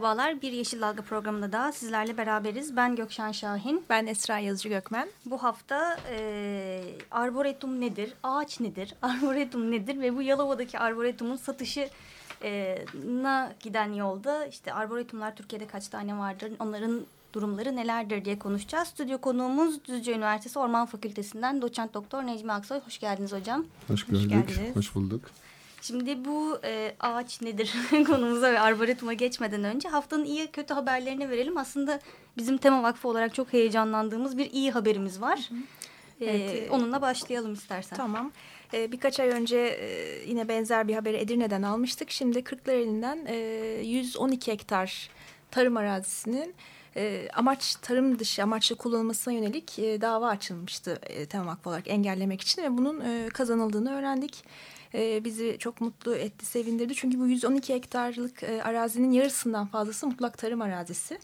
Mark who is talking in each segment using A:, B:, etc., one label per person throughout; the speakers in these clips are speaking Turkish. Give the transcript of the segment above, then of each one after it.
A: Merhabalar, Bir Yeşil Dalga programında da sizlerle beraberiz. Ben Gökşen Şahin.
B: Ben Esra Yazıcı Gökmen.
A: Bu hafta e, arboretum nedir, ağaç nedir, arboretum nedir ve bu Yalova'daki arboretumun satışına e, giden yolda işte arboretumlar Türkiye'de kaç tane vardır, onların durumları nelerdir diye konuşacağız. Stüdyo konuğumuz Düzce Üniversitesi Orman Fakültesinden doçent doktor Necmi Aksoy. Hoş geldiniz hocam.
C: Hoş gördük, hoş, geldiniz. hoş bulduk.
A: Şimdi bu e, ağaç nedir konumuza ve arboretuma geçmeden önce haftanın iyi kötü haberlerini verelim. Aslında bizim Tema Vakfı olarak çok heyecanlandığımız bir iyi haberimiz var. Hı hı. E, evet, e, onunla başlayalım istersen.
B: Tamam. Ee, birkaç ay önce e, yine benzer bir haberi Edirne'den almıştık. Şimdi Kırklareli'nden e, 112 hektar tarım arazisinin e, amaç tarım dışı amaçlı kullanılmasına yönelik e, dava açılmıştı e, Tema Vakfı olarak engellemek için ve bunun e, kazanıldığını öğrendik e, bizi çok mutlu etti, sevindirdi. Çünkü bu 112 hektarlık e, arazinin yarısından fazlası mutlak tarım arazisi.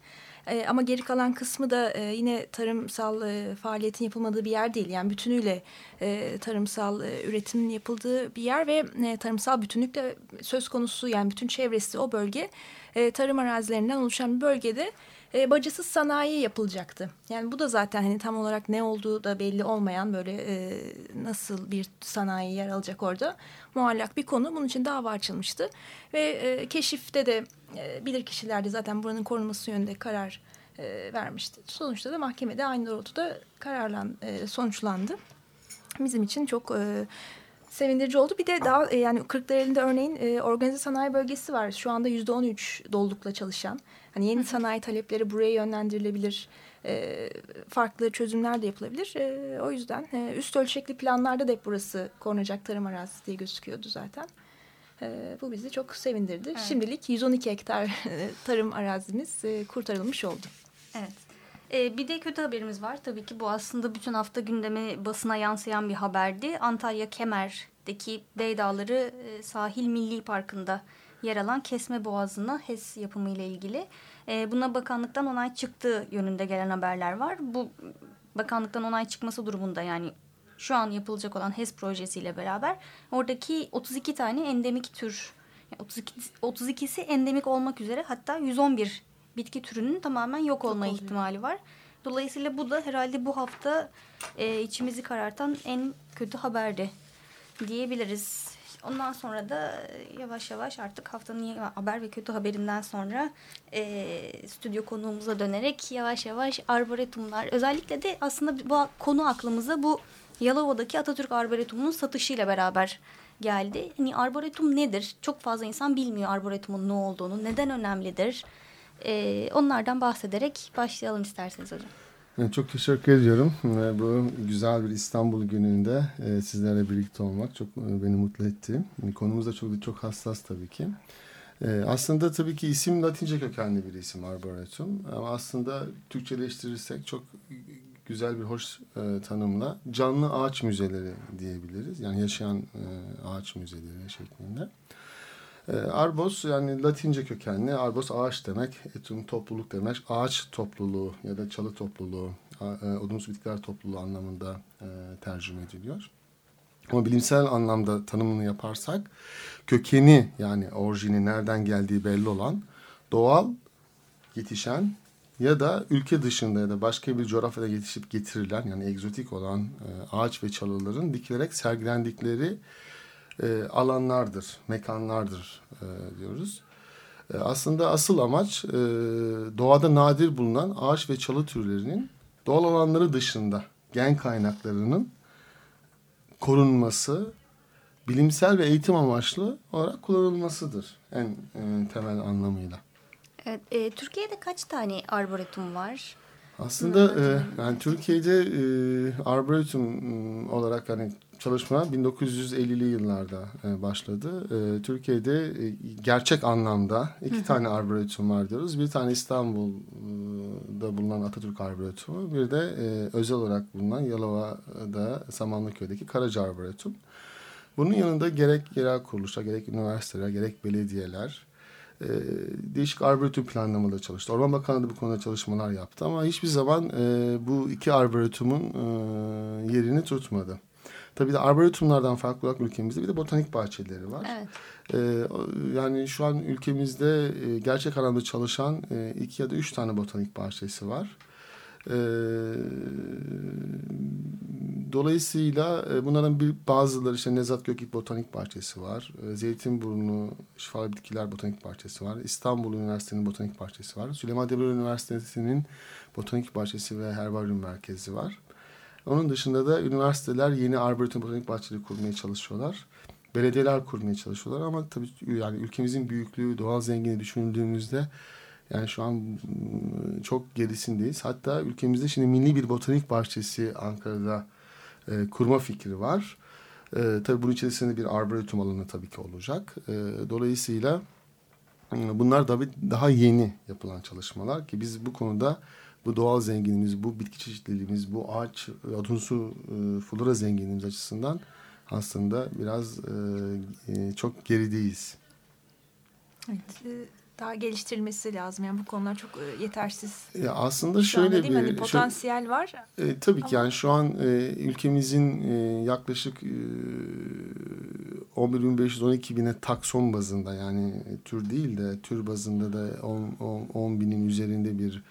B: E, ama geri kalan kısmı da e, yine tarımsal e, faaliyetin yapılmadığı bir yer değil. Yani bütünüyle e, tarımsal e, üretimin yapıldığı bir yer ve e, tarımsal bütünlük de söz konusu. Yani bütün çevresi o bölge e, tarım arazilerinden oluşan bir bölgede e, bacasız sanayi yapılacaktı. Yani bu da zaten hani tam olarak ne olduğu da belli olmayan böyle e, nasıl bir sanayi yer alacak orada muallak bir konu. Bunun için dava açılmıştı ve e, keşifte de e, bilir kişiler de zaten buranın korunması yönünde karar e, vermişti. Sonuçta da mahkemede aynı doğrultuda kararlan e, sonuçlandı. Bizim için çok e, sevindirici oldu. Bir de daha e, yani Kırklareli'nde örneğin e, organize sanayi bölgesi var. Şu anda yüzde on üç dolulukla çalışan. Hani yeni sanayi talepleri buraya yönlendirilebilir. E, farklı çözümler de yapılabilir. E, o yüzden e, üst ölçekli planlarda da hep burası korunacak tarım arazisi diye gözüküyordu zaten. E, bu bizi çok sevindirdi. Evet. Şimdilik 112 hektar tarım arazimiz e, kurtarılmış oldu.
A: Evet. Ee, bir de kötü haberimiz var. Tabii ki bu aslında bütün hafta gündemi basına yansıyan bir haberdi. Antalya Kemer'deki Bey Dağları e, Sahil Milli Parkı'nda yer alan Kesme Boğazı'na HES yapımı ile ilgili. E, buna bakanlıktan onay çıktığı yönünde gelen haberler var. Bu bakanlıktan onay çıkması durumunda yani şu an yapılacak olan HES projesiyle beraber oradaki 32 tane endemik tür 32, 32'si endemik olmak üzere hatta 111 bitki türünün tamamen yok olma yok ihtimali var. Dolayısıyla bu da herhalde bu hafta e, içimizi karartan en kötü haberdi diyebiliriz. Ondan sonra da e, yavaş yavaş artık haftanın haber ve kötü haberinden sonra e, stüdyo konuğumuza dönerek yavaş yavaş arboretumlar özellikle de aslında bu konu aklımıza bu Yalova'daki Atatürk Arboretumu'nun satışıyla beraber geldi. Hani arboretum nedir? Çok fazla insan bilmiyor arboretumun ne olduğunu, neden önemlidir? E, onlardan bahsederek başlayalım isterseniz hocam.
C: Çok teşekkür ediyorum. Bu güzel bir İstanbul gününde e, sizlerle birlikte olmak çok e, beni mutlu etti. Konumuz da çok çok hassas tabii ki. E, aslında tabii ki isim Latince kökenli bir isim Arboretum. Ama aslında Türkçeleştirirsek çok güzel bir hoş tanımla canlı ağaç müzeleri diyebiliriz. Yani yaşayan ağaç müzeleri şeklinde. E, arbos yani Latince kökenli. Arbos ağaç demek. Etum topluluk demek. Ağaç topluluğu ya da çalı topluluğu, e, odunsu bitkiler topluluğu anlamında e, tercüme ediliyor. Ama bilimsel anlamda tanımını yaparsak kökeni yani orijini nereden geldiği belli olan doğal yetişen ya da ülke dışında ya da başka bir coğrafyada yetişip getirilen yani egzotik olan e, ağaç ve çalıların dikilerek sergilendikleri e, alanlardır, mekanlardır e, diyoruz. E, aslında asıl amaç e, doğada nadir bulunan ağaç ve çalı türlerinin doğal alanları dışında gen kaynaklarının korunması, bilimsel ve eğitim amaçlı olarak kullanılmasıdır en e, temel anlamıyla.
A: Evet, e, Türkiye'de kaç tane arboretum var?
C: Aslında e, yani Türkiye'de e, arboretum olarak hani çalışma 1950'li yıllarda e, başladı. E, Türkiye'de e, gerçek anlamda iki tane arboretum var diyoruz. Bir tane İstanbul'da bulunan Atatürk Arboretumu, bir de e, özel olarak bulunan Yalova'da Samanlıköy'deki Karaca Arboretum. Bunun yanında gerek yerel kuruluşlar, gerek üniversiteler, gerek belediyeler e, değişik arboretum planlamaları çalıştı. Orman Bakanlığı da bu konuda çalışmalar yaptı ama hiçbir zaman e, bu iki arboretumun e, yerini tutmadı. Tabii de arboretumlardan farklı olarak ülkemizde bir de botanik bahçeleri var.
A: Evet.
C: Ee, yani şu an ülkemizde e, gerçek anlamda çalışan e, iki ya da üç tane botanik bahçesi var. Ee, dolayısıyla e, bunların bir bazıları işte Nezat Gökik Botanik Bahçesi var. E, Zeytinburnu Şifalı Bitkiler Botanik Bahçesi var. İstanbul Üniversitesi'nin Botanik Bahçesi var. Süleyman Demirel Üniversitesi'nin Botanik Bahçesi ve Herbaryum Merkezi var. Onun dışında da üniversiteler yeni arboretum botanik bahçeleri kurmaya çalışıyorlar. Belediyeler kurmaya çalışıyorlar ama tabii yani ülkemizin büyüklüğü, doğal zenginliği düşündüğümüzde yani şu an çok gerisindeyiz. Hatta ülkemizde şimdi milli bir botanik bahçesi Ankara'da e, kurma fikri var. E, tabii bunun içerisinde bir arboretum alanı tabii ki olacak. E, dolayısıyla bunlar da daha yeni yapılan çalışmalar ki biz bu konuda bu doğal zenginliğimiz, bu bitki çeşitliliğimiz, bu ağaç, odunsu e, flora zenginliğimiz açısından aslında biraz e, e, çok gerideyiz.
B: Evet, e, daha geliştirilmesi lazım. Yani bu konular çok e, yetersiz.
C: Ya aslında şu şöyle
B: bir hani potansiyel
C: şöyle,
B: var.
C: E, tabii ki yani şu an e, ülkemizin e, yaklaşık e, 11.512 bine takson bazında yani tür değil de tür bazında da 10, 10, 10 binin üzerinde bir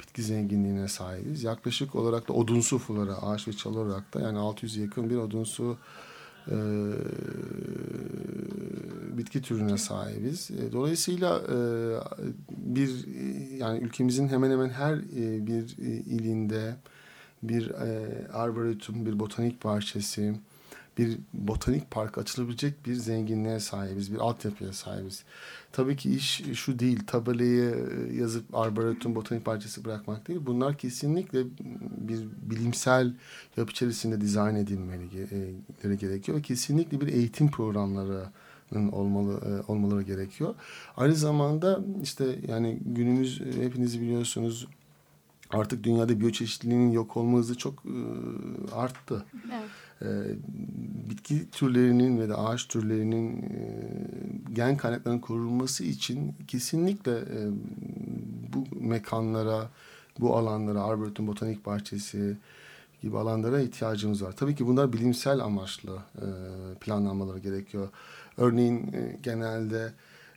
C: bitki zenginliğine sahibiz. Yaklaşık olarak da odunsu fulara, ağaç ve çalı olarak da yani 600 yakın bir odunsu e, bitki türüne sahibiz. E, dolayısıyla e, bir yani ülkemizin hemen hemen her e, bir e, ilinde bir e, arboretum, bir botanik bahçesi, bir botanik park açılabilecek bir zenginliğe sahibiz, bir altyapıya sahibiz. Tabii ki iş şu değil, tabelayı yazıp arboretum botanik bahçesi bırakmak değil. Bunlar kesinlikle bir bilimsel yapı içerisinde dizayn edilmeleri gerekiyor ve kesinlikle bir eğitim programları olmalı olmaları gerekiyor. Aynı zamanda işte yani günümüz hepiniz biliyorsunuz artık dünyada biyoçeşitliliğin yok olma hızı çok arttı. Evet e, bitki türlerinin ve de ağaç türlerinin e, gen kaynaklarının korunması için kesinlikle e, bu mekanlara, bu alanlara, Arboretum Botanik Bahçesi gibi alanlara ihtiyacımız var. Tabii ki bunlar bilimsel amaçlı e, planlanmaları gerekiyor. Örneğin e, genelde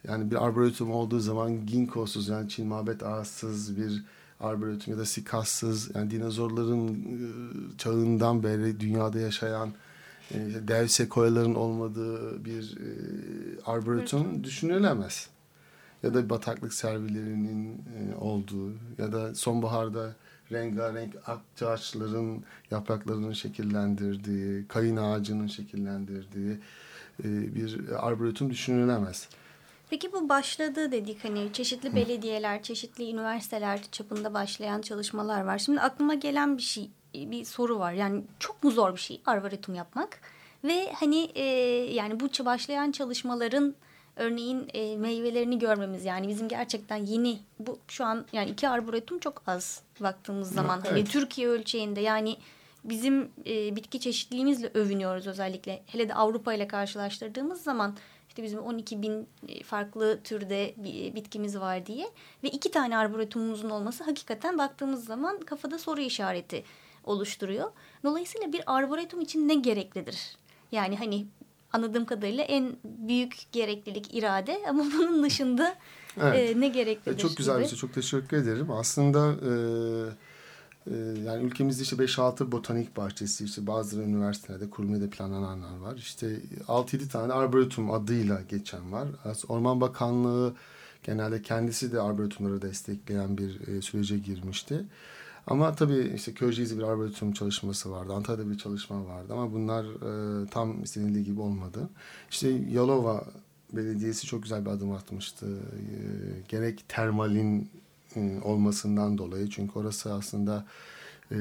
C: yani bir arboretum olduğu zaman ginkgosuz yani Çin mabet ağaçsız bir arboretum ya da sikassız yani dinozorların ıı, çağından beri dünyada yaşayan e, dev sekoyaların olmadığı bir e, arboretum düşünülemez. Ya da bataklık servilerinin e, olduğu ya da sonbaharda rengarenk akçaağaçların yapraklarının şekillendirdiği, kayın ağacının şekillendirdiği bir arboretum düşünülemez.
A: Peki bu başladı dedik hani çeşitli belediyeler, çeşitli üniversiteler çapında başlayan çalışmalar var. Şimdi aklıma gelen bir şey, bir soru var. Yani çok mu zor bir şey arboretum yapmak? Ve hani e, yani bu başlayan çalışmaların örneğin e, meyvelerini görmemiz yani bizim gerçekten yeni bu şu an yani iki arboretum çok az baktığımız zaman hani evet. hani Türkiye ölçeğinde yani bizim e, bitki çeşitliliğimizle övünüyoruz özellikle hele de Avrupa ile karşılaştırdığımız zaman işte bizim 12 bin e, farklı türde bir bitkimiz var diye. Ve iki tane arboretumumuzun olması hakikaten baktığımız zaman kafada soru işareti oluşturuyor. Dolayısıyla bir arboretum için ne gereklidir? Yani hani anladığım kadarıyla en büyük gereklilik irade ama bunun dışında evet. e, ne gereklidir?
C: Çok güzel bir şey. Çok teşekkür ederim. Aslında... E yani ülkemizde işte 5-6 botanik bahçesi işte bazı üniversitelerde kurulmaya planlananlar var. İşte 6-7 tane arboretum adıyla geçen var. Orman Bakanlığı genelde kendisi de arboretumları destekleyen bir e, sürece girmişti. Ama tabii işte Köyceğiz'de bir arboretum çalışması vardı. Antalya'da bir çalışma vardı ama bunlar e, tam istenildiği gibi olmadı. İşte Yalova Belediyesi çok güzel bir adım atmıştı. E, gerek termalin olmasından dolayı. Çünkü orası aslında e,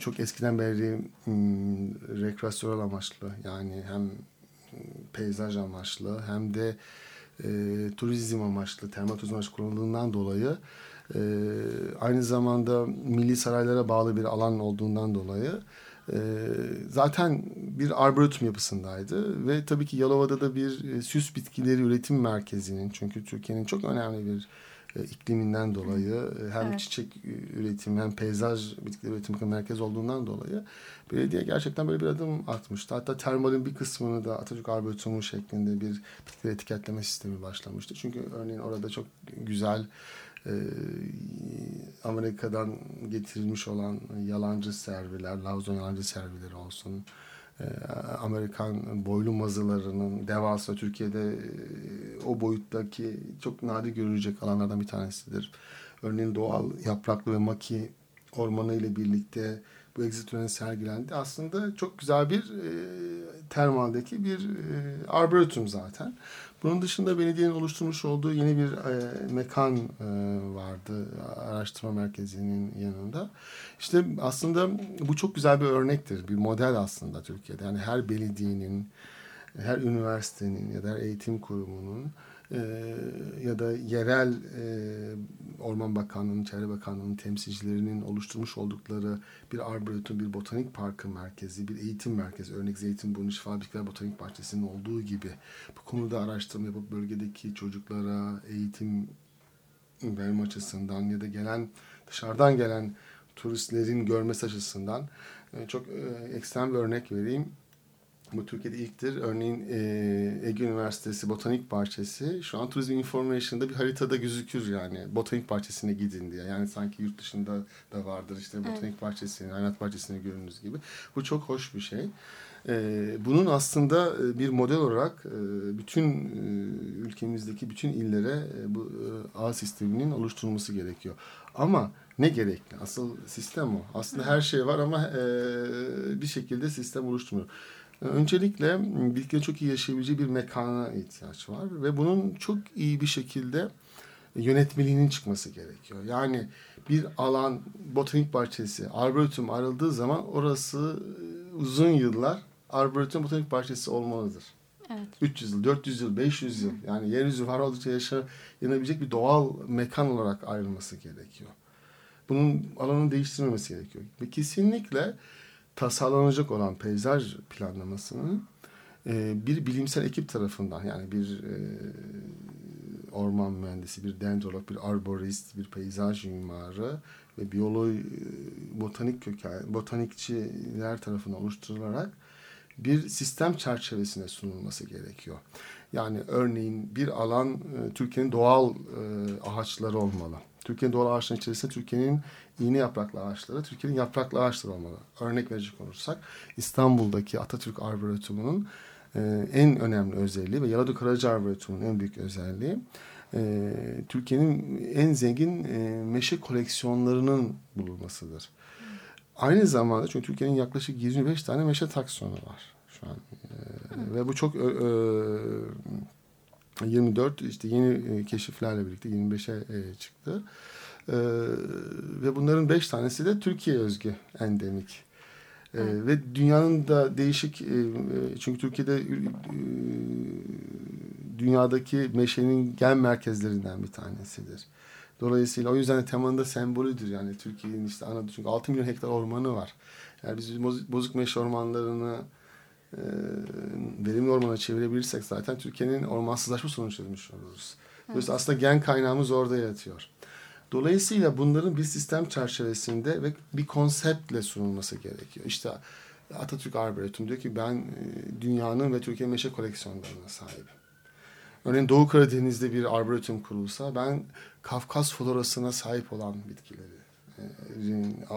C: çok eskiden beri rekreasyonel amaçlı yani hem peyzaj amaçlı hem de e, turizm amaçlı, termal turizm amaçlı kullanıldığından dolayı e, aynı zamanda milli saraylara bağlı bir alan olduğundan dolayı e, zaten bir arboretum yapısındaydı ve tabii ki Yalova'da da bir e, süs bitkileri üretim merkezinin çünkü Türkiye'nin çok önemli bir e, ikliminden dolayı e, hem
A: Evet.
C: çiçek üretim hem peyzaj bitkileri üretim merkez olduğundan dolayı belediye gerçekten böyle bir adım atmıştı. Hatta termalin bir kısmını da Atatürk Arboretumu şeklinde bir bitkileri etiketleme sistemi başlamıştı. Çünkü örneğin orada çok güzel e, Amerika'dan getirilmiş olan yalancı serviler, Lavzon yalancı servileri olsun. E, Amerikan boylu mazılarının devasa Türkiye'de e, o boyuttaki çok nadir görülecek alanlardan bir tanesidir. Örneğin doğal yapraklı ve maki ormanı ile birlikte bu egzitüren sergilendi. Aslında çok güzel bir e, termaldeki bir e, arboretum zaten. Bunun dışında belediyenin oluşturmuş olduğu yeni bir e, mekan e, vardı araştırma merkezinin yanında. İşte aslında bu çok güzel bir örnektir, bir model aslında Türkiye'de. Yani her belediyenin, her üniversitenin ya da her eğitim kurumunun e, ya da yerel e, Orman Bakanlığı'nın, Çevre Bakanlığı'nın temsilcilerinin oluşturmuş oldukları bir arboretum, bir botanik parkı merkezi, bir eğitim merkezi, örnek Zeytinburnu Şifa Bitkiler Botanik Bahçesi'nin olduğu gibi bu konuda araştırma yapıp bölgedeki çocuklara eğitim verme açısından ya da gelen dışarıdan gelen turistlerin görmesi açısından e, çok e, ekstrem bir örnek vereyim. Bu Türkiye'de ilktir. Örneğin e, Ege Üniversitesi Botanik Bahçesi şu an Tourism Information'da bir haritada gözükür yani. Botanik Bahçesi'ne gidin diye. Yani sanki yurt dışında da vardır işte Botanik Bahçesi'ni, Hayvanat Bahçesi'ni gördüğünüz gibi. Bu çok hoş bir şey. E, bunun aslında bir model olarak e, bütün e, ülkemizdeki bütün illere e, bu e, ağ sisteminin oluşturulması gerekiyor. Ama ne gerekli? Asıl sistem o. Aslında her şey var ama e, bir şekilde sistem oluşturmuyor. Öncelikle bitkilerin çok iyi yaşayabileceği bir mekana ihtiyaç var ve bunun çok iyi bir şekilde yönetmeliğinin çıkması gerekiyor. Yani bir alan botanik bahçesi, arboretum ayrıldığı zaman orası e, uzun yıllar arboretum botanik bahçesi olmalıdır.
A: Evet.
C: 300 yıl, 400 yıl, 500 yıl yani yeryüzü var oldukça yaşanabilecek bir doğal mekan olarak ayrılması gerekiyor. Bunun alanını değiştirmemesi gerekiyor. Ve kesinlikle tasarlanacak olan peyzaj planlamasının e, bir bilimsel ekip tarafından yani bir e, orman mühendisi, bir dendrolog, bir arborist, bir peyzaj mimarı ve biyolog, e, botanik köken, botanikçiler tarafından oluşturularak bir sistem çerçevesine sunulması gerekiyor. Yani örneğin bir alan e, Türkiye'nin doğal e, ağaçları olmalı. Türkiye'nin doğal ağaçların içerisinde Türkiye'nin iğne yapraklı ağaçları, Türkiye'nin yapraklı ağaçları olmalı. Örnek verecek olursak İstanbul'daki Atatürk Arboretumu'nun e, en önemli özelliği ve Yalada Karaca Arboretumu'nun en büyük özelliği e, Türkiye'nin en zengin e, meşe koleksiyonlarının bulunmasıdır. Aynı zamanda çünkü Türkiye'nin yaklaşık 25 tane meşe taksonu var şu an. E, ve bu çok ö, ö, 24 işte yeni e, keşiflerle birlikte 25'e e, çıktı. E, ve bunların 5 tanesi de Türkiye özgü endemik. E, ve dünyanın da değişik e, çünkü Türkiye'de e, dünyadaki meşenin gen merkezlerinden bir tanesidir. Dolayısıyla o yüzden de temanın da sembolüdür yani Türkiye'nin işte ana çünkü 6 milyon hektar ormanı var. Yani biz bozuk meşe ormanlarını verimli ormana çevirebilirsek zaten Türkiye'nin ormansızlaşma çözmüş oluruz. Dolayısıyla aslında gen kaynağımız orada yatıyor. Dolayısıyla bunların bir sistem çerçevesinde ve bir konseptle sunulması gerekiyor. İşte Atatürk Arboretum diyor ki ben dünyanın ve Türkiye meşe koleksiyonlarına sahibim. Örneğin Doğu Karadeniz'de bir arboretum kurulsa ben Kafkas florasına sahip olan bitkileri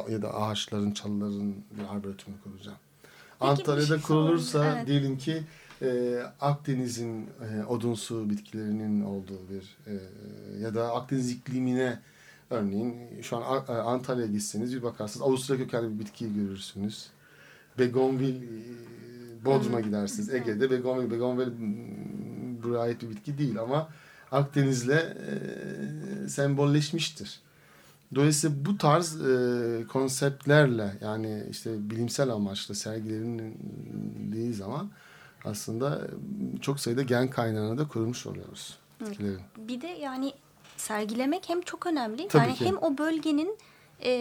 C: ya da ağaçların, çalıların bir arboretumu kuracağım. Antalya'da kurulursa evet. diyelim ki e, Akdeniz'in e, odunsu bitkilerinin olduğu bir e, ya da Akdeniz iklimine örneğin şu an Antalya'ya gitseniz bir bakarsınız Avusturya kökenli bir bitkiyi görürsünüz. Begonvil Bodrum'a gidersiniz. Ege'de Begonvil, Begonvil buraya ait bir bitki değil ama Akdeniz'le e, sembolleşmiştir. Dolayısıyla bu tarz e, konseptlerle yani işte bilimsel amaçlı sergilendiği zaman aslında çok sayıda gen kaynağını da kurmuş oluyoruz.
A: Evet. Bir de yani sergilemek hem çok önemli.
C: Tabii
A: yani
C: ki.
A: hem o bölgenin e,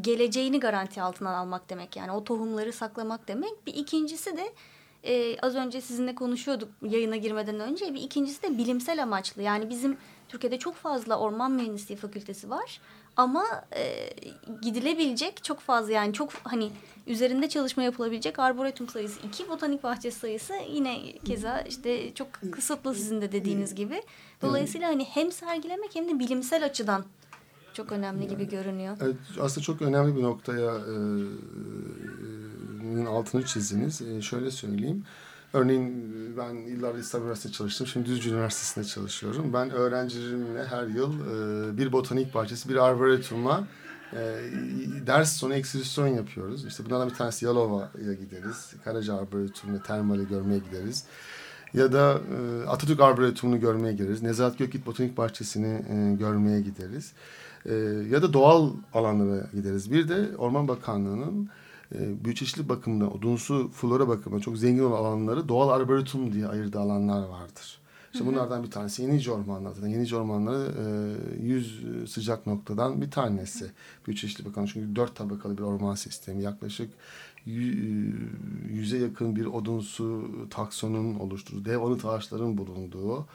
A: geleceğini garanti altına almak demek. Yani o tohumları saklamak demek. Bir ikincisi de e, az önce sizinle konuşuyorduk yayına girmeden önce. Bir ikincisi de bilimsel amaçlı. Yani bizim Türkiye'de çok fazla orman mühendisliği fakültesi var. Ama e, gidilebilecek çok fazla yani çok hani üzerinde çalışma yapılabilecek arboretum sayısı iki, botanik bahçesi sayısı yine keza işte çok kısıtlı sizin de dediğiniz gibi. Dolayısıyla hani hem sergilemek hem de bilimsel açıdan çok önemli gibi görünüyor.
C: Evet, aslında çok önemli bir noktaya e, e, altını çizdiniz. E, şöyle söyleyeyim. Örneğin ben yıllardır İstanbul Üniversitesi'nde çalıştım. Şimdi Düzce Üniversitesi'nde çalışıyorum. Ben öğrencilerimle her yıl e, bir botanik bahçesi, bir arboretumla e, ders sonu ekskürsyon yapıyoruz. İşte bunlardan bir tanesi Yalova'ya gideriz. Karaca Arboretum'u, termali görmeye gideriz. Ya da e, Atatürk Arboretum'unu görmeye gideriz. Nezahat Gökit Botanik Bahçesi'ni e, görmeye gideriz. E, ya da doğal alanlara gideriz. Bir de Orman Bakanlığı'nın e, büyüçeşitli bakımda, odunsu flora bakımında çok zengin olan alanları doğal arboretum diye ayırdığı alanlar vardır. İşte bunlardan bir tanesi Yenice Ormanları. Zaten Yenice Ormanları e, 100 sıcak noktadan bir tanesi. Büyüçeşitli Bakanlığı çünkü dört tabakalı bir orman sistemi. Yaklaşık yüze yakın bir odunsu taksonun oluşturduğu, dev anıt ağaçların bulunduğu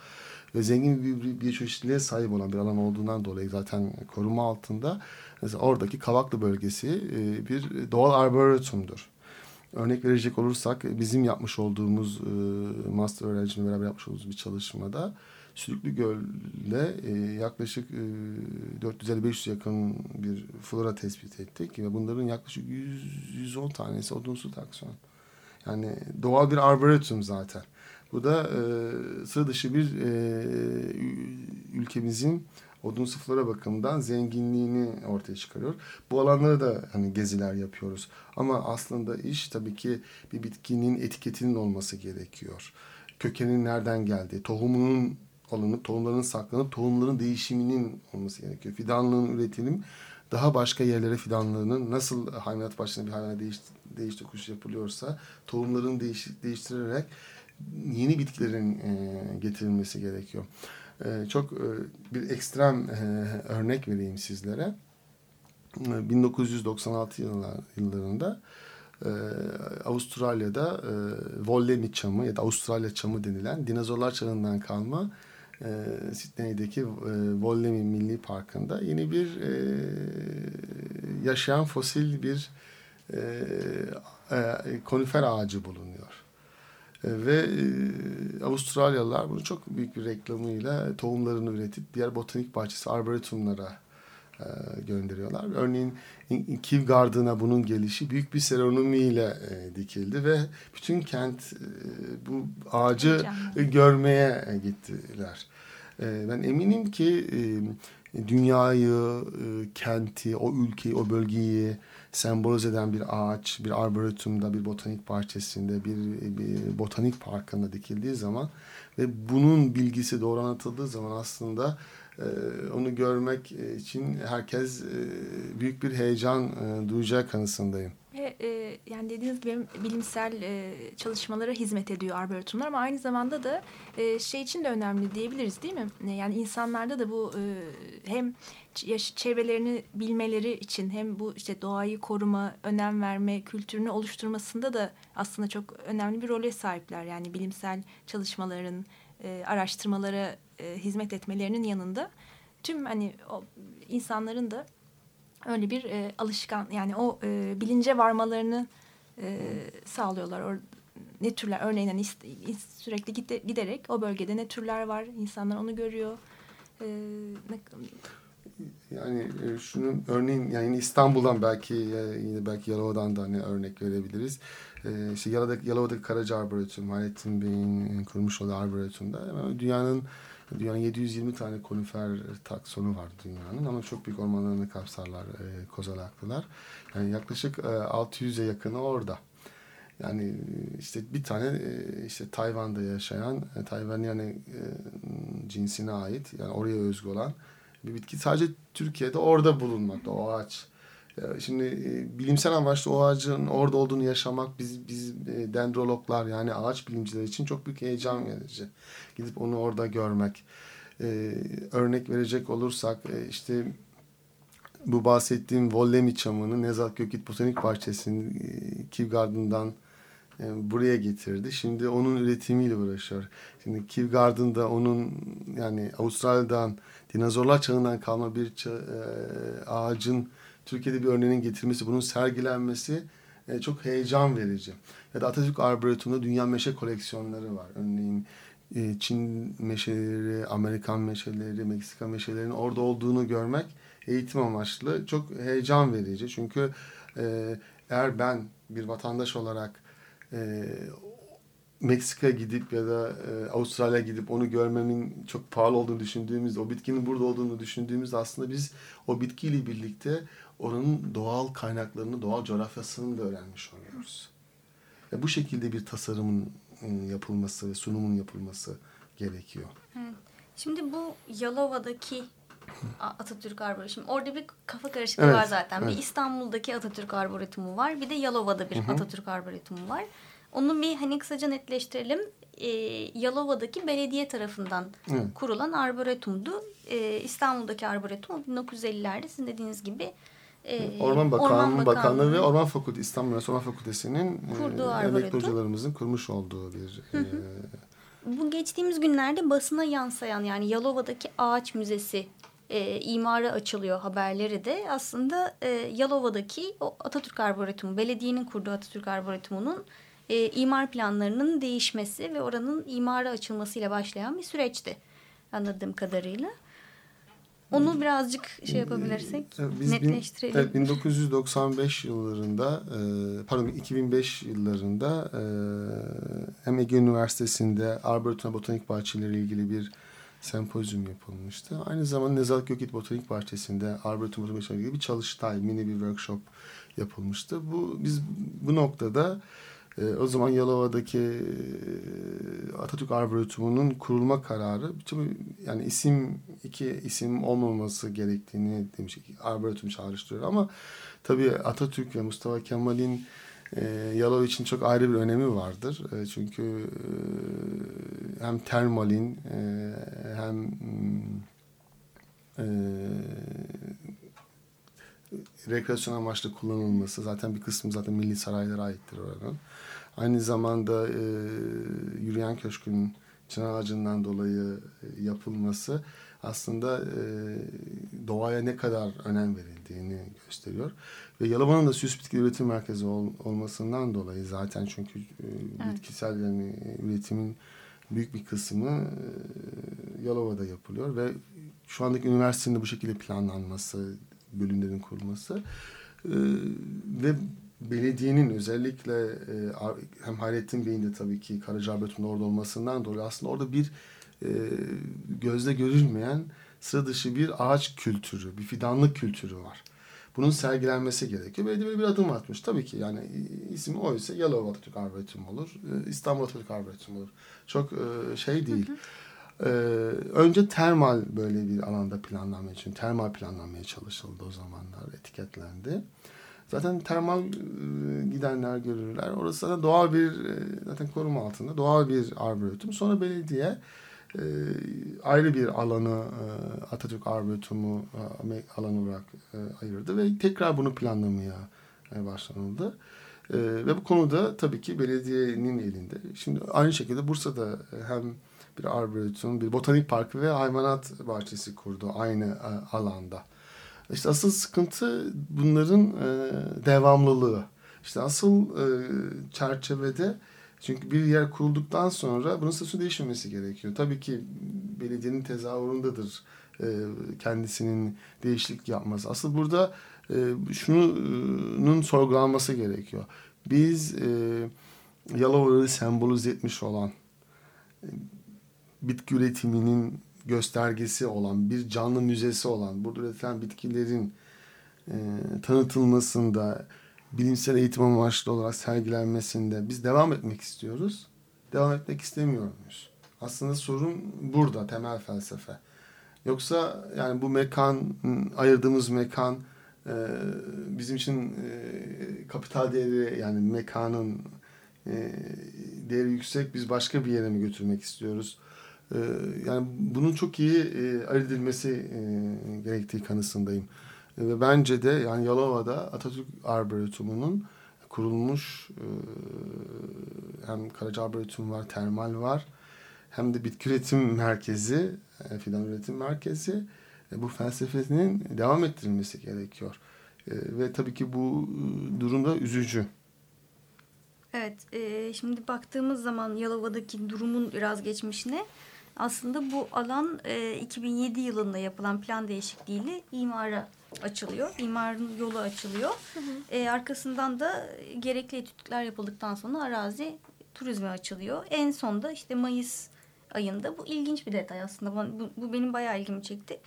C: ve zengin bir biyoçeşitliliğe sahip olan bir alan olduğundan dolayı zaten koruma altında. Mesela oradaki Kavaklı bölgesi e, bir doğal arboretumdur. Örnek verecek olursak bizim yapmış olduğumuz e, master öğrencimle beraber yapmış olduğumuz bir çalışmada Sürüklü Göl'de e, yaklaşık 450-500 yakın bir flora tespit ettik ve bunların yaklaşık 100, 110 tanesi odunsu takson. Yani doğal bir arboretum zaten. Bu da e, sıra dışı bir e, ülkemizin odunsu flora bakımından zenginliğini ortaya çıkarıyor. Bu alanlara da hani geziler yapıyoruz. Ama aslında iş tabii ki bir bitkinin etiketinin olması gerekiyor. Kökenin nereden geldiği, tohumunun alınıp, tohumların saklanıp, tohumların değişiminin olması gerekiyor. Fidanlığın üretim daha başka yerlere fidanlığının nasıl hayvanat başına bir hayvana değiş, değiş tokuş yapılıyorsa tohumların değiş, değiştirerek yeni bitkilerin e, getirilmesi gerekiyor. E, çok e, bir ekstrem e, örnek vereyim sizlere. E, 1996 yıllar, yıllarında e, Avustralya'da e, Wollemi çamı ya da Avustralya çamı denilen dinozorlar çağından kalma e, Sydney'deki e, Wollemi Milli Parkı'nda yeni bir e, yaşayan fosil bir e, e, konifer ağacı bulunuyor. E, ve e, Avustralyalılar bunu çok büyük bir reklamıyla tohumlarını üretip diğer botanik bahçesi arboretumlara e, gönderiyorlar. Örneğin Kew Garden'a bunun gelişi büyük bir seremomiyle e, dikildi ve bütün kent bu ağacı e, görmeye gittiler. Ben eminim ki dünyayı, kenti, o ülkeyi, o bölgeyi sembolize eden bir ağaç, bir arboretumda, bir botanik bahçesinde, bir, bir botanik parkında dikildiği zaman ve bunun bilgisi doğru anlatıldığı zaman aslında e, onu görmek için herkes e, büyük bir heyecan e, duyacağı kanısındayım.
B: E, yani dediğiniz gibi bilimsel e, çalışmalara hizmet ediyor arboretumlar ama aynı zamanda da e, şey için de önemli diyebiliriz değil mi? Yani insanlarda da bu e, hem çevrelerini bilmeleri için hem bu işte doğayı koruma, önem verme kültürünü oluşturmasında da aslında çok önemli bir role sahipler. Yani bilimsel çalışmaların, e, araştırmalara e, hizmet etmelerinin yanında tüm hani o insanların da öyle bir e, alışkan yani o e, bilince varmalarını e, sağlıyorlar. Or, ne türler örneğin hani sürekli gide, giderek o bölgede ne türler var insanlar onu görüyor. E, ne,
C: yani e, şunun örneğin yani İstanbul'dan belki e, yine belki Yalova'dan da hani örnek verebiliriz. E, işte Yalova'daki, Yalova'daki Karaca Arboretum, Hayrettin Bey'in kurmuş olduğu Arboretum'da dünyanın Dünyanın 720 tane konifer taksonu var dünyanın ama çok büyük ormanlarını kapsarlar e, kozalaklılar. Yani yaklaşık e, 600'e yakını orada. Yani işte bir tane e, işte Tayvan'da yaşayan, e, Tayvan yani e, cinsine ait yani oraya özgü olan bir bitki. Sadece Türkiye'de orada bulunmakta o ağaç. Şimdi e, bilimsel amaçlı o ağacın orada olduğunu yaşamak biz biz e, dendrologlar yani ağaç bilimciler için çok büyük heyecan verici. Gidip onu orada görmek. Ee, örnek verecek olursak e, işte bu bahsettiğim Vollemi çamını Nezat Gökit Botanik Bahçesi'nin Kivgard'ından buraya getirdi. Şimdi onun üretimiyle uğraşıyor. Şimdi Kivgard'ında onun yani Avustralya'dan dinozorlar çağından kalma bir ça, ağacın Türkiye'de bir örneğinin getirmesi, bunun sergilenmesi e, çok heyecan verici. Ya da Atatürk Arboretum'da dünya meşe koleksiyonları var. Örneğin e, Çin meşeleri, Amerikan meşeleri, Meksika meşelerinin orada olduğunu görmek eğitim amaçlı çok heyecan verici. Çünkü e, eğer ben bir vatandaş olarak e, Meksika gidip ya da e, Avustralya gidip onu görmemin çok pahalı olduğunu düşündüğümüzde, o bitkinin burada olduğunu düşündüğümüzde aslında biz o bitkiyle birlikte oranın doğal kaynaklarını, doğal coğrafyasını da öğrenmiş oluyoruz. Ve bu şekilde bir tasarımın yapılması ve sunumun yapılması gerekiyor.
A: Evet. Şimdi bu Yalova'daki Atatürk Arboretumu. Orada bir kafa karışıklığı evet, var zaten. Evet. Bir İstanbul'daki Atatürk Arboretumu var. Bir de Yalova'da bir Hı-hı. Atatürk Arboretumu var. Onu bir hani kısaca netleştirelim. Ee, Yalova'daki belediye tarafından Hı. kurulan arboretumdu. Ee, İstanbul'daki arboretum 1950'lerde sizin dediğiniz gibi
C: e, Orman Bakanlığı, Orman Bakanlığı ve Orman Fakültesi İstanbul Üniversitesi Orman Fakültesi'nin e, emekli hocalarımızın kurmuş olduğu bir
A: hı hı. E, bu geçtiğimiz günlerde basına yansıyan yani Yalova'daki ağaç müzesi e, imara açılıyor haberleri de aslında e, Yalova'daki o Atatürk Arboretumu, belediyenin kurduğu Atatürk Arboretumu'nun e, imar planlarının değişmesi ve oranın imara açılmasıyla başlayan bir süreçti anladığım kadarıyla. Onu birazcık şey yapabilirsek Biz netleştirelim.
C: Bin, evet, 1995 yıllarında e, pardon 2005 yıllarında e, hem Ege Üniversitesi'nde Arboretum Botanik Bahçeleri ilgili bir sempozyum yapılmıştı. Aynı zamanda Nezahat Gökit Botanik Bahçesi'nde Arboretum Botanik ilgili bir çalıştay, mini bir workshop yapılmıştı. Bu biz bu noktada o zaman Yalova'daki e, Atatürk Arboretumu'nun kurulma kararı yani isim iki isim olmaması gerektiğini demiş. Arboretum çağrıştırıyor ama tabii Atatürk ve Mustafa Kemal'in e, Yalova için çok ayrı bir önemi vardır. E, çünkü e, hem termalin e, hem e, rekreasyon amaçlı kullanılması zaten bir kısmı zaten milli saraylara aittir oranın. Aynı zamanda e, yürüyen köşkün çınar ağacından dolayı e, yapılması aslında e, doğaya ne kadar önem verildiğini gösteriyor. Ve Yalova'nın da süs bitki üretim merkezi ol, olmasından dolayı zaten çünkü e, evet. bitkisel yani üretimin büyük bir kısmı e, Yalova'da yapılıyor ve şu andaki üniversitenin de bu şekilde planlanması, bölümlerin kurulması e, ve belediyenin özellikle e, hem Hayrettin Bey'in de tabii ki Karacaahmet'in orada olmasından dolayı aslında orada bir e, gözle görülmeyen sıra dışı bir ağaç kültürü, bir fidanlık kültürü var. Bunun sergilenmesi gerekiyor. Belediye bir adım atmış. Tabii ki yani ismi oysa Yalova Atatürk Arboretum olur, e, İstanbul Atatürk Arboretum olur. Çok şey değil. Hı hı. Ee, önce termal böyle bir alanda planlanmaya için termal planlanmaya çalışıldı o zamanlar etiketlendi. Zaten termal e, gidenler görürler. Orası zaten doğal bir e, zaten koruma altında doğal bir arboretum. Sonra belediye e, ayrı bir alanı Atatürk Arboretumu alanı olarak ayırdı ve tekrar bunu planlamaya başlanıldı. Ve bu konuda tabii ki belediyenin elinde. Şimdi aynı şekilde Bursa'da hem bir arboretum, bir botanik parkı ve hayvanat bahçesi kurdu aynı alanda. İşte asıl sıkıntı bunların e, devamlılığı. İşte asıl e, çerçevede çünkü bir yer kurulduktan sonra bunun statüsü değişmemesi gerekiyor. Tabii ki belediyenin tezahüründedir e, kendisinin değişiklik yapması. Asıl burada e, şunun sorgulanması gerekiyor. Biz e, Yalova'yı sembolize etmiş olan e, bitki üretiminin göstergesi olan, bir canlı müzesi olan, burada üretilen bitkilerin e, tanıtılmasında, bilimsel eğitim amaçlı olarak sergilenmesinde biz devam etmek istiyoruz. Devam etmek istemiyor muyuz? Aslında sorun burada, temel felsefe. Yoksa yani bu mekan, ayırdığımız mekan e, bizim için e, kapital değeri yani mekanın e, değeri yüksek biz başka bir yere mi götürmek istiyoruz? E, yani bunun çok iyi e, ayırt edilmesi e, gerektiği kanısındayım. E, ve bence de yani Yalova'da Atatürk Arboretumu'nun kurulmuş e, hem Karaca Arboretum var, termal var hem de bitki üretim merkezi, e, fidan üretim merkezi e, bu felsefesinin devam ettirilmesi gerekiyor. E, ve tabii ki bu e, durumda üzücü.
A: Evet, e, şimdi baktığımız zaman Yalova'daki durumun biraz geçmişine aslında bu alan e, 2007 yılında yapılan plan değişikliğiyle imara açılıyor. İmarın yolu açılıyor. Hı hı. E, arkasından da gerekli etütler yapıldıktan sonra arazi turizme açılıyor. En sonda işte Mayıs ayında bu ilginç bir detay aslında. Bu, bu benim bayağı ilgimi çekti.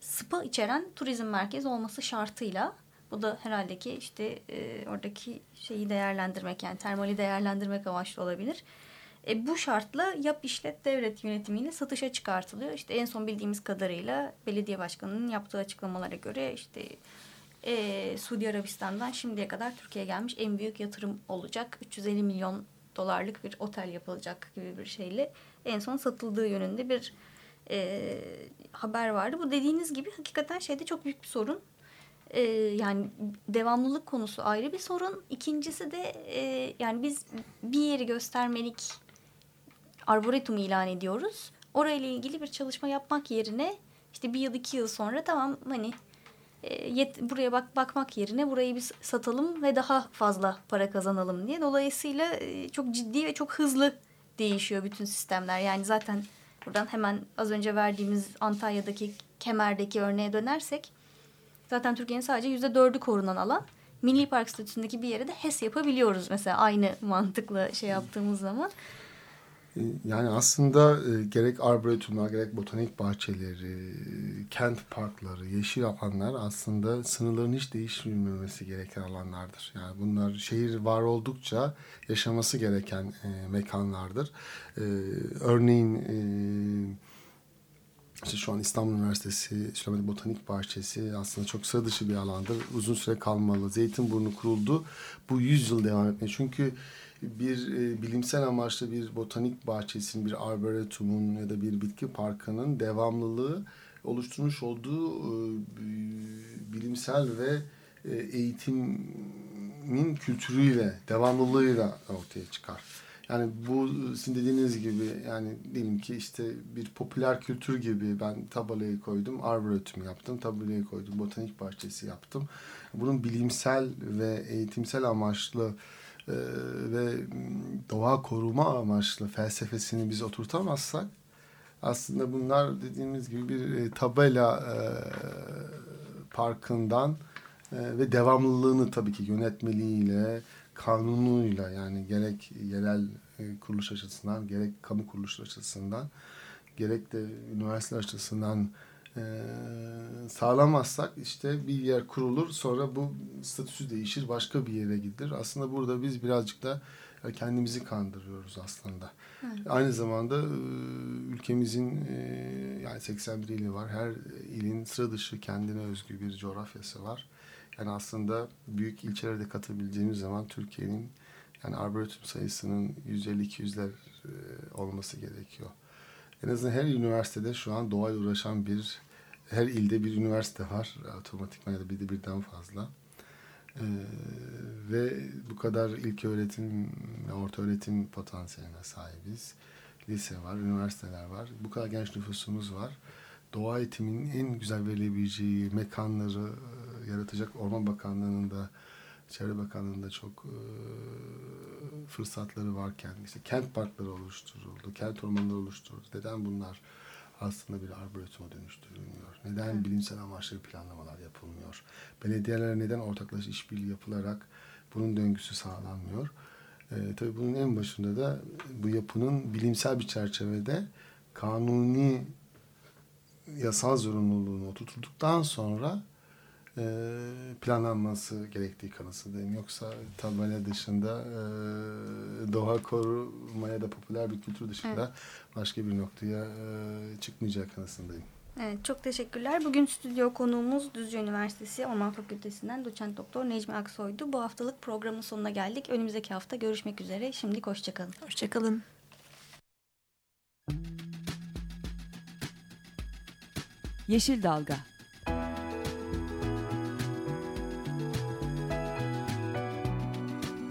A: Spa içeren turizm merkezi olması şartıyla bu da herhalde ki işte e, oradaki şeyi değerlendirmek yani termali değerlendirmek amaçlı olabilir. E, bu şartla yap işlet devlet yönetimiyle satışa çıkartılıyor. İşte en son bildiğimiz kadarıyla belediye başkanının yaptığı açıklamalara göre işte e, Suudi Arabistan'dan şimdiye kadar Türkiye'ye gelmiş en büyük yatırım olacak. 350 milyon dolarlık bir otel yapılacak gibi bir şeyle en son satıldığı yönünde bir e, haber vardı. Bu dediğiniz gibi hakikaten şeyde çok büyük bir sorun. E, yani devamlılık konusu ayrı bir sorun. İkincisi de e, yani biz bir yeri göstermelik arboretum ilan ediyoruz. Orayla ilgili bir çalışma yapmak yerine işte bir yıl iki yıl sonra tamam hani e, yet, buraya bak bakmak yerine burayı biz satalım ve daha fazla para kazanalım diye. Dolayısıyla e, çok ciddi ve çok hızlı değişiyor bütün sistemler. Yani zaten buradan hemen az önce verdiğimiz Antalya'daki Kemer'deki örneğe dönersek zaten Türkiye'nin sadece yüzde dördü korunan alan. Milli Park statüsündeki bir yere de HES yapabiliyoruz mesela aynı mantıkla şey yaptığımız zaman.
C: Yani aslında e, gerek arboretumlar, gerek botanik bahçeleri, kent parkları, yeşil alanlar aslında sınırların hiç değişmemesi gereken alanlardır. Yani bunlar şehir var oldukça yaşaması gereken e, mekanlardır. E, örneğin işte şu an İstanbul Üniversitesi Şilemet Botanik Bahçesi aslında çok sıra dışı bir alandır. Uzun süre kalmalı. Zeytinburnu kuruldu. Bu 100 yıl devam etmeli. Çünkü bir e, bilimsel amaçlı bir botanik bahçesinin, bir arboretumun ya da bir bitki parkının devamlılığı oluşturmuş olduğu e, bilimsel ve e, eğitimin kültürüyle, devamlılığıyla ortaya çıkar. Yani bu sizin dediğiniz gibi yani diyelim ki işte bir popüler kültür gibi ben tabelayı koydum, arboretum yaptım, tabelayı koydum, botanik bahçesi yaptım. Bunun bilimsel ve eğitimsel amaçlı e, ve doğa koruma amaçlı felsefesini biz oturtamazsak aslında bunlar dediğimiz gibi bir e, tabela e, parkından e, ve devamlılığını tabii ki yönetmeliğiyle, kanunuyla yani gerek yerel kuruluş açısından, gerek kamu kuruluş açısından, gerek de üniversite açısından e, sağlamazsak işte bir yer kurulur sonra bu statüsü değişir başka bir yere gidilir. Aslında burada biz birazcık da kendimizi kandırıyoruz aslında. Evet. Aynı zamanda e, ülkemizin e, yani 81 ili var. Her ilin sıra dışı kendine özgü bir coğrafyası var. Yani aslında büyük ilçelerde katabileceğimiz zaman Türkiye'nin yani arboretum sayısının 150-200'ler e, olması gerekiyor. En azından her üniversitede şu an doğayla uğraşan bir, her ilde bir üniversite var. Otomatikman ya da bir de birden fazla. Ee, ve bu kadar ilk öğretim ve orta öğretim potansiyeline sahibiz. Lise var, üniversiteler var. Bu kadar genç nüfusumuz var. Doğa eğitiminin en güzel verilebileceği mekanları e, yaratacak Orman Bakanlığı'nın da Çevre Bakanlığı'nda çok e, fırsatları varken işte kent parkları oluşturuldu, kent ormanları oluşturuldu. Neden bunlar aslında bir arboretuma dönüştürülmüyor? Neden evet. bilimsel amaçlı planlamalar yapılmıyor? Belediyeler neden ortaklaşa işbirliği yapılarak bunun döngüsü sağlanmıyor? E, tabii bunun en başında da bu yapının bilimsel bir çerçevede kanuni yasal zorunluluğunu oturtulduktan sonra planlanması gerektiği kanısındayım. Yoksa tabela dışında doğa korumaya da popüler bir kültür dışında evet. başka bir noktaya çıkmayacağı kanısındayım.
A: Evet, çok teşekkürler. Bugün stüdyo konuğumuz Düzce Üniversitesi Orman Fakültesinden doçent doktor Necmi Aksoy'du. Bu haftalık programın sonuna geldik. Önümüzdeki hafta görüşmek üzere. Şimdi hoşçakalın.
B: Hoşçakalın.
D: Yeşil Dalga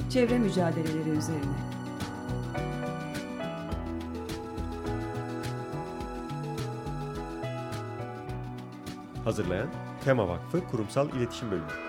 D: Çevre mücadeleleri üzerine
E: Hazırlayan Tema Vakfı Kurumsal İletişim Bölümü.